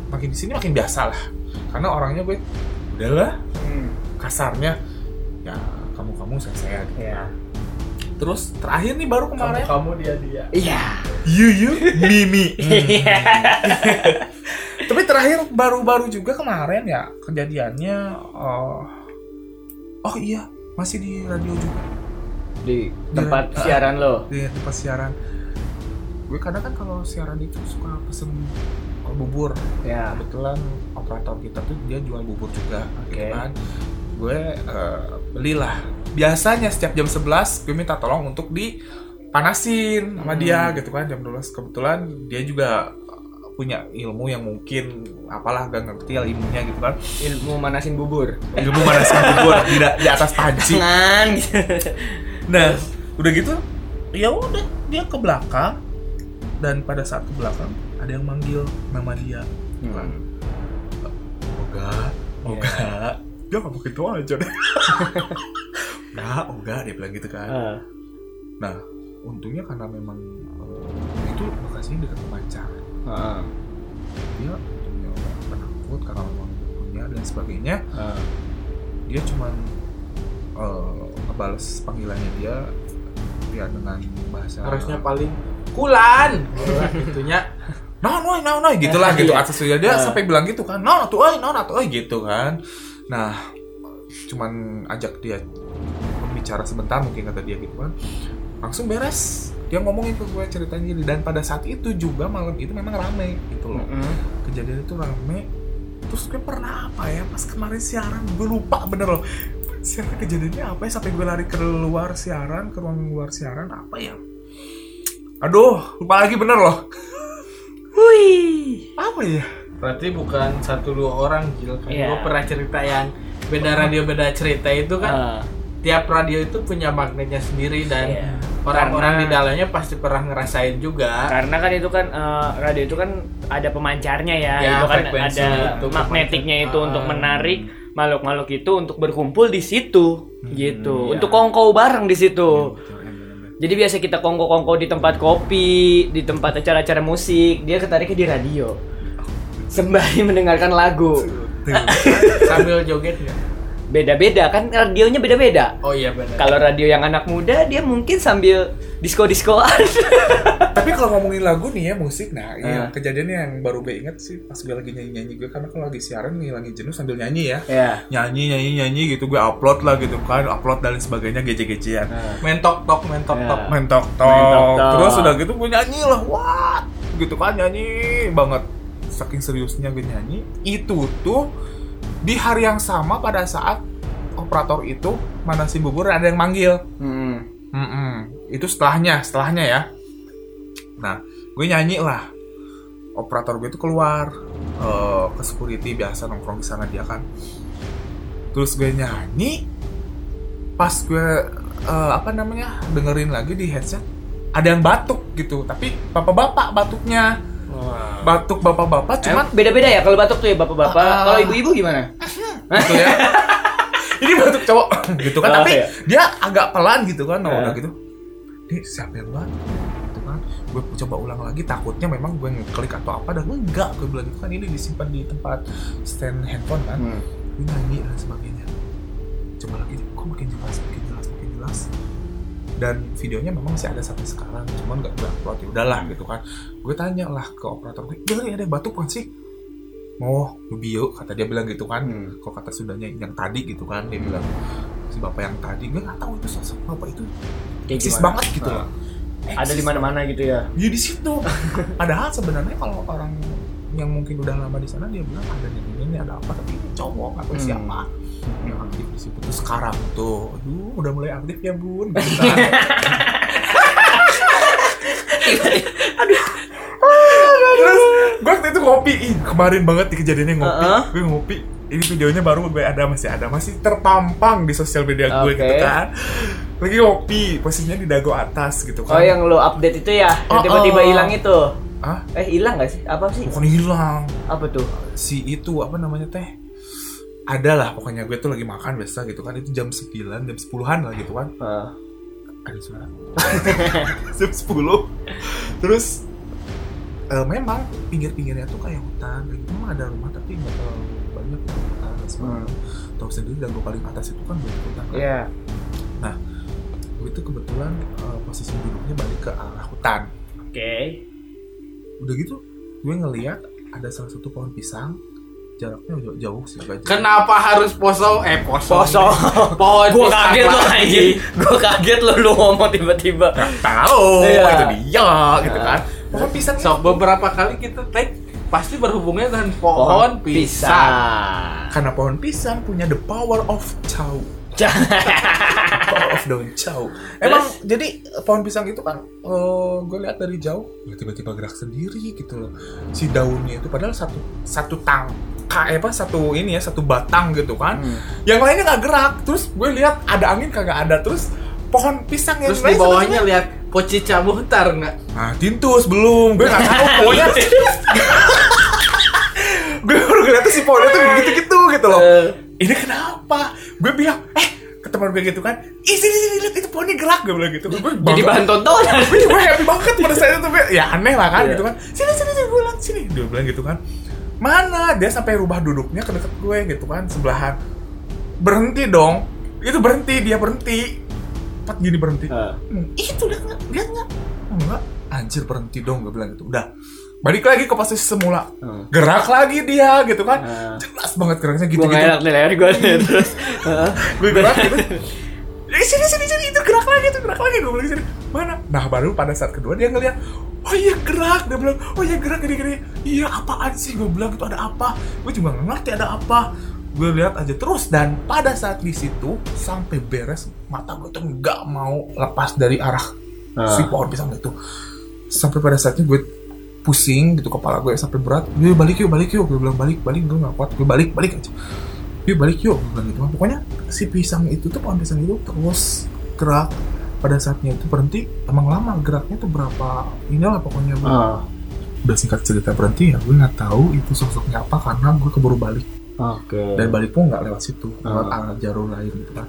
makin di sini makin biasa lah. Karena orangnya gue udahlah Hmm. kasarnya ya kamu kamu saya saya gitu. Ya. terus terakhir nih baru kamu kemarin. Kamu dia dia Iya. you you mimi. Tapi terakhir baru-baru juga kemarin ya kejadiannya oh oh iya masih di radio juga Di tempat Iya. siaran lo. di tempat siaran gue kadang kan kalau siaran itu suka pesen bubur Ya. kebetulan operator kita tuh dia jual bubur juga Oke. gitu kan gue eh, belilah biasanya setiap jam 11 gue minta tolong untuk dipanasin sama dia gitu kan jam 12 kebetulan dia juga punya ilmu yang mungkin apalah gak ngerti lah ilmunya gitu kan Ilmu manasin bubur. ilmu manasin bubur di, di atas panci Tangan. Nah, udah gitu, ya udah dia ke belakang dan pada saat ke belakang ada yang manggil nama dia. Kan? Oga, Oga. Dia ngomong gitu aja deh. nah, Oga dia bilang gitu kan. Ah. Nah, untungnya karena memang eh, itu lokasinya dekat pacar. Dia untungnya nggak penakut karena memang punya dan sebagainya. Ah. Dia cuman eh, ngebales panggilannya dia ya dengan bahasa harusnya paling kulan itunya no no no no gitulah gitu Iya. atas dia dia Ah. sampai bilang gitu kan no tuh oi no tuh oi gitu kan nah cuman ajak dia bicara sebentar mungkin kata dia gitu kan langsung beres dia ngomongin ke gue ceritanya gini dan pada saat itu juga malam itu memang rame gitu loh Mm-mm. kejadian itu rame terus gue pernah apa ya pas kemarin siaran gue lupa bener loh siaran kejadiannya apa ya sampai gue lari ke luar siaran ke ruang luar siaran apa ya aduh lupa lagi bener loh Wih. apa ya berarti bukan satu dua orang Gil kan Iya. gue pernah cerita yang beda radio beda cerita itu kan Ah. tiap radio itu punya magnetnya sendiri dan Iya. Orang-orang di dalamnya pasti pernah ngerasain juga Karena kan itu kan eh, radio itu kan ada pemancarnya ya, Ya, itu kan ada itu, magnetiknya pemancar. itu untuk Ah. menarik makhluk-makhluk itu untuk berkumpul di situ, gitu. iya. Untuk kongkow bareng di situ. Jadi biasa kita kongko-kongko di tempat kopi, di tempat acara-acara musik, dia ketariknya di radio. Sembari mendengarkan lagu. sambil joget nggak? Beda-beda kan radionya beda-beda. oh iya benar Kalau radio yang anak muda dia mungkin sambil disco-diskoan. tapi kalau ngomongin lagu nih ya musik nah iya Ah. kejadiannya yang baru gue inget sih pas gue lagi nyanyi nyanyi gue karena kalau lagi siaran ngilangin jenuh sambil nyanyi ya ya. nyanyi nyanyi nyanyi gitu gue upload lah gitu kan upload dan sebagainya gece-gecean main tok tok main tok tok Ya. main tok Main tok tok tok. terus udah gitu gue nyanyi lah wah gitu kan nyanyi banget saking seriusnya gue nyanyi itu tuh di hari yang sama pada saat operator itu manasin bubur ada yang manggil Hmm. Mm-mm. itu setelahnya setelahnya ya nah gue nyanyi lah operator gue itu keluar eh, ke security biasa nongkrong di sana dia kan terus gue nyanyi pas gue eh, apa namanya dengerin lagi di headset ada yang batuk gitu tapi bapak-bapak batuknya. Batuk bapak-bapak cuman Emang beda-beda ya kalau batuk tuh ya bapak-bapak. Ah. Kalau ibu-ibu gimana? gitu ya ini batuk cowok gitu kan Oh, tapi iya. dia agak pelan gitu kan nah, Ah. udah gitu ini siapa yang batuk gitu kan gue coba ulang lagi takutnya memang gue ngeklik atau apa dan enggak gue bilang gitu kan ini disimpan di tempat stand handphone kan Hmm. gue nyanyi dan sebagainya coba lagi kok makin jelas makin jelas makin jelas dan videonya memang masih ada sampai sekarang cuman nggak gue upload ya udahlah gitu kan gue tanya lah ke operator gue dari ada batuk kan sih mau bio kata dia bilang gitu kan Hmm. kalau kata sudahnya yang tadi gitu kan dia bilang si bapak yang tadi gue nggak tahu itu sosok bapak itu Kayak eksis gimana? banget gitu Ah. loh Ada di mana-mana gitu ya. ya di situ padahal sebenarnya kalau orang yang mungkin udah lama di sana dia bilang ada ini ini ada apa tapi ini cowok atau Hmm. siapa yang aktif di situ tuh sekarang tuh aduh udah mulai aktif ya bun Gitu. Terus gue waktu itu ngopi Ih, kemarin banget di kejadiannya ngopi Uh-uh. gue ngopi ini videonya baru ada masih ada masih terpampang di sosial media gue Oke. gitu kan lagi ngopi posisinya di dago atas gitu Oh kan yang lo update itu ya, Oh, tiba-tiba oh. hilang itu. ah Eh hilang gak sih? Apa sih? bukan hilang Apa tuh? si itu apa namanya teh ada lah pokoknya gue tuh lagi makan biasa gitu kan itu jam 9 jam 10-an lah gitu kan Ah. ada suara jam 10 terus eh, memang pinggir-pinggirnya tuh kayak hutan kayak gitu. memang ada rumah tapi nggak terlalu banyak gitu, hutan semua tahu sendiri dago paling atas itu kan banyak hutan kan. Iya. gue itu kebetulan eh, posisi duduknya balik ke arah hutan Oke. udah gitu gue ngeliat ada salah satu pohon pisang jaraknya jauh, jauh sih agak jauh. Kenapa harus poso? Eh poso. Poso. Pohon Gua pisang kaget lo lagi. anjing. Gua kaget lo lu ngomong tiba-tiba. tahu Iya. itu dia gitu kan pohon pisang So beberapa kali kita take pasti berhubungnya dengan pohon, pisang. karena pohon pisang punya the power of chow power of chow emang jadi pohon pisang itu kan gue lihat dari jauh ya tiba-tiba gerak sendiri gitu loh si daunnya itu padahal satu satu tang ka- eh, apa satu ini ya satu batang gitu kan Hmm. yang lainnya nggak gerak terus gue lihat ada angin kagak ada terus pohon pisang yang Terus di bawahnya lihat pocica muhtar nggak? Nah, tintus belum. Gue nggak tahu. Pokoknya gue baru ngeliatnya si pohonnya tuh gitu-gitu gitu loh. Eh. Ini kenapa? Gue bilang, eh ke teman gue gitu kan, ih sini sini lihat itu pohonnya gerak gue bilang gitu. Gue Jadi bahan tontonan. Gue happy banget pada saat itu. Ya aneh lah kan Iya. gitu kan. Sini sini sini gue bilang sini. Dia bilang gitu kan. Mana? Dia sampai rubah duduknya ke deket gue gitu kan sebelahan. Berhenti dong. Itu berhenti dia berhenti. Pat gini berhenti. Hmm, itu lihat nggak lihat nggak enggak anjir berhenti dong gue bilang gitu udah balik lagi ke posisi semula. Hmm. gerak lagi dia gitu kan? Ah. jelas banget geraknya gitu gitu enak nih leher nih terus. Gue gerak gitu. Eh, sini sini sini itu gerak lagi itu gerak lagi gue bilang sini. Mana? Nah baru pada saat kedua dia ngeliat oh iya gerak. Dia bilang oh iya gerak gini gini. Iya apaan sih? Gue bilang itu ada apa? Gue juga ngerti ada apa. Gue lihat aja terus dan pada saat di situ sampai beres mata gue tuh nggak mau lepas dari arah Ah. si pohon pisang itu. Sampai pada saatnya gue pusing gitu kepala gue sampai berat. Gue balik yuk balik yuk. Gue bilang balik balik. Gue nggak kuat. Gue balik balik aja. Yuk balik yuk. Gue bilang gitu. Pokoknya si pisang itu tuh pohon pisang itu terus gerak. Pada saatnya itu berhenti emang lama geraknya tuh berapa inilah pokoknya gue Ah. udah singkat cerita berhenti ya gue nggak tahu itu sosoknya apa karena gue keburu balik. Oke. dan balik pun nggak lewat situ lewat arah jalur lain gitu kan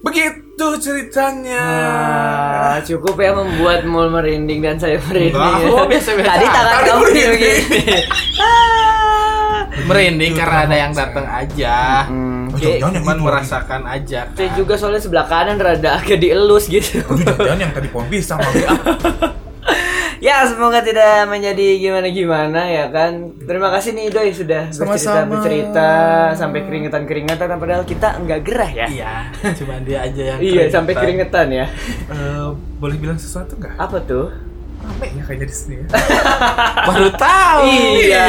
begitu ceritanya Ah, cukup ya membuat mul merinding dan saya merinding. Enggak, ya. gua biasa-biasa Tadi tangan Tadi kamu merinding. begini. Ah. Merinding karena ada yang datang aja. Hmm, Oh, yang itu. merasakan aja. saya kan. juga soalnya sebelah kanan rada agak dielus gitu. Jangan yang tadi pohon pisang. ya semoga tidak menjadi gimana-gimana ya kan. Terima kasih nih Doi sudah bercerita bercerita sampai keringetan-keringetan padahal kita nggak gerah ya. Iya, cuman dia aja yang Iya sampai keringetan. keringetan ya. Eh, boleh bilang sesuatu nggak? Apa tuh? Rame ya kayaknya di sini ya. Baru tahu. Iya.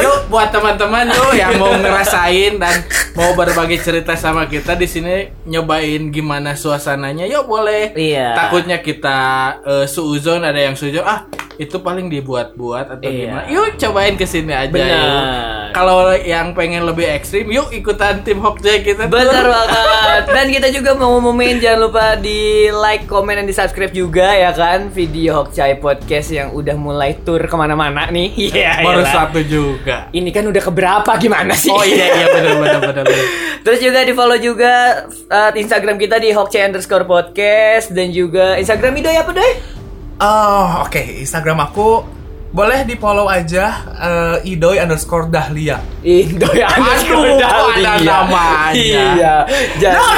Yuk buat teman-teman yuk yang mau ngerasain dan mau berbagi cerita sama kita di sini nyobain gimana suasananya. Yuk boleh. Iya. Takutnya kita eh, suuzon ada yang suuzon ah itu paling dibuat-buat atau Iya. gimana. Yuk cobain ke sini aja Benar. yuk. Kalau yang pengen lebih ekstrim yuk ikutan tim Hokjay kita. Bener banget. Dan kita juga mau ngumumin jangan lupa di like, komen, dan di subscribe juga ya kan video Hokcai Podcast yang udah mulai tur ke mana-mana nih. Iya. Baru iyalah. satu juga. Ini kan udah keberapa gimana sih? Oh iya iya benar benar benar. benar. Terus juga di follow juga uh, Instagram kita di Hokcai underscore podcast dan juga Instagram Idoy apa Doy? Oh, oke. Instagram aku boleh di follow aja eh, idoy underscore dahlia. Idoy underscore Aduh, ada Dahlia. namanya. Iya. Jadi, Nah,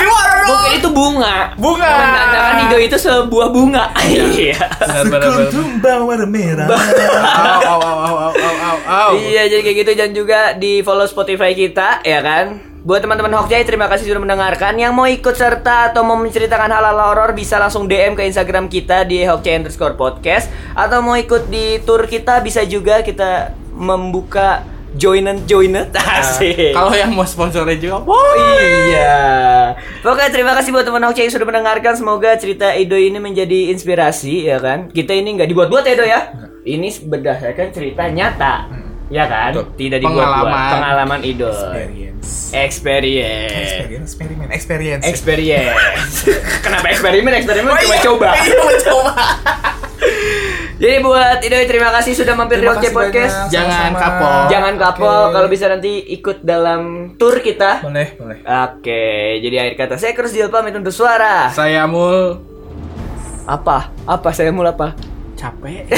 Bukan itu bunga. Bunga. Menandakan Idoy itu sebuah bunga. Iya. Benar. Sekuntum bawang merah. Au au au au au au au. au. Iya jadi kayak gitu dan juga di follow Spotify kita ya kan. Buat teman-teman Hokjay terima kasih sudah mendengarkan. Yang mau ikut serta atau mau menceritakan hal-hal horor bisa langsung DM ke Instagram kita di Hokjay underscore podcast atau mau ikut di tour kita bisa juga kita membuka joinan joinan asik. Kalau yang mau sponsornya juga boleh. Iya. Oke, terima kasih buat teman Hokcay yang sudah mendengarkan. Semoga cerita Ido ini menjadi inspirasi, ya kan? Kita ini nggak dibuat-buat Edo ya. Ini berdasarkan cerita nyata. Ya kan? Betul. Tidak dibuat-buat. Pengalaman. Pengalaman Ido. Experience. Experience. Experience, eksperimen, experience. Experience. Kenapa eksperimen? Eksperimen Oh, cuma iya. coba. Iya, mencoba. Jadi buat Idoi terima kasih sudah mampir di Terima Oke kasih Podcast. banyak, Jangan sama-sama. kapok. Jangan kapok Oke. kalau bisa nanti ikut dalam tour kita. Boleh, boleh. Oke, jadi akhir kata saya Krus Diel pamit untuk suara. Saya mul Apa? Apa saya mulai apa? capek.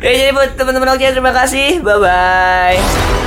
ya jadi buat teman-teman Oke terima kasih. Bye bye.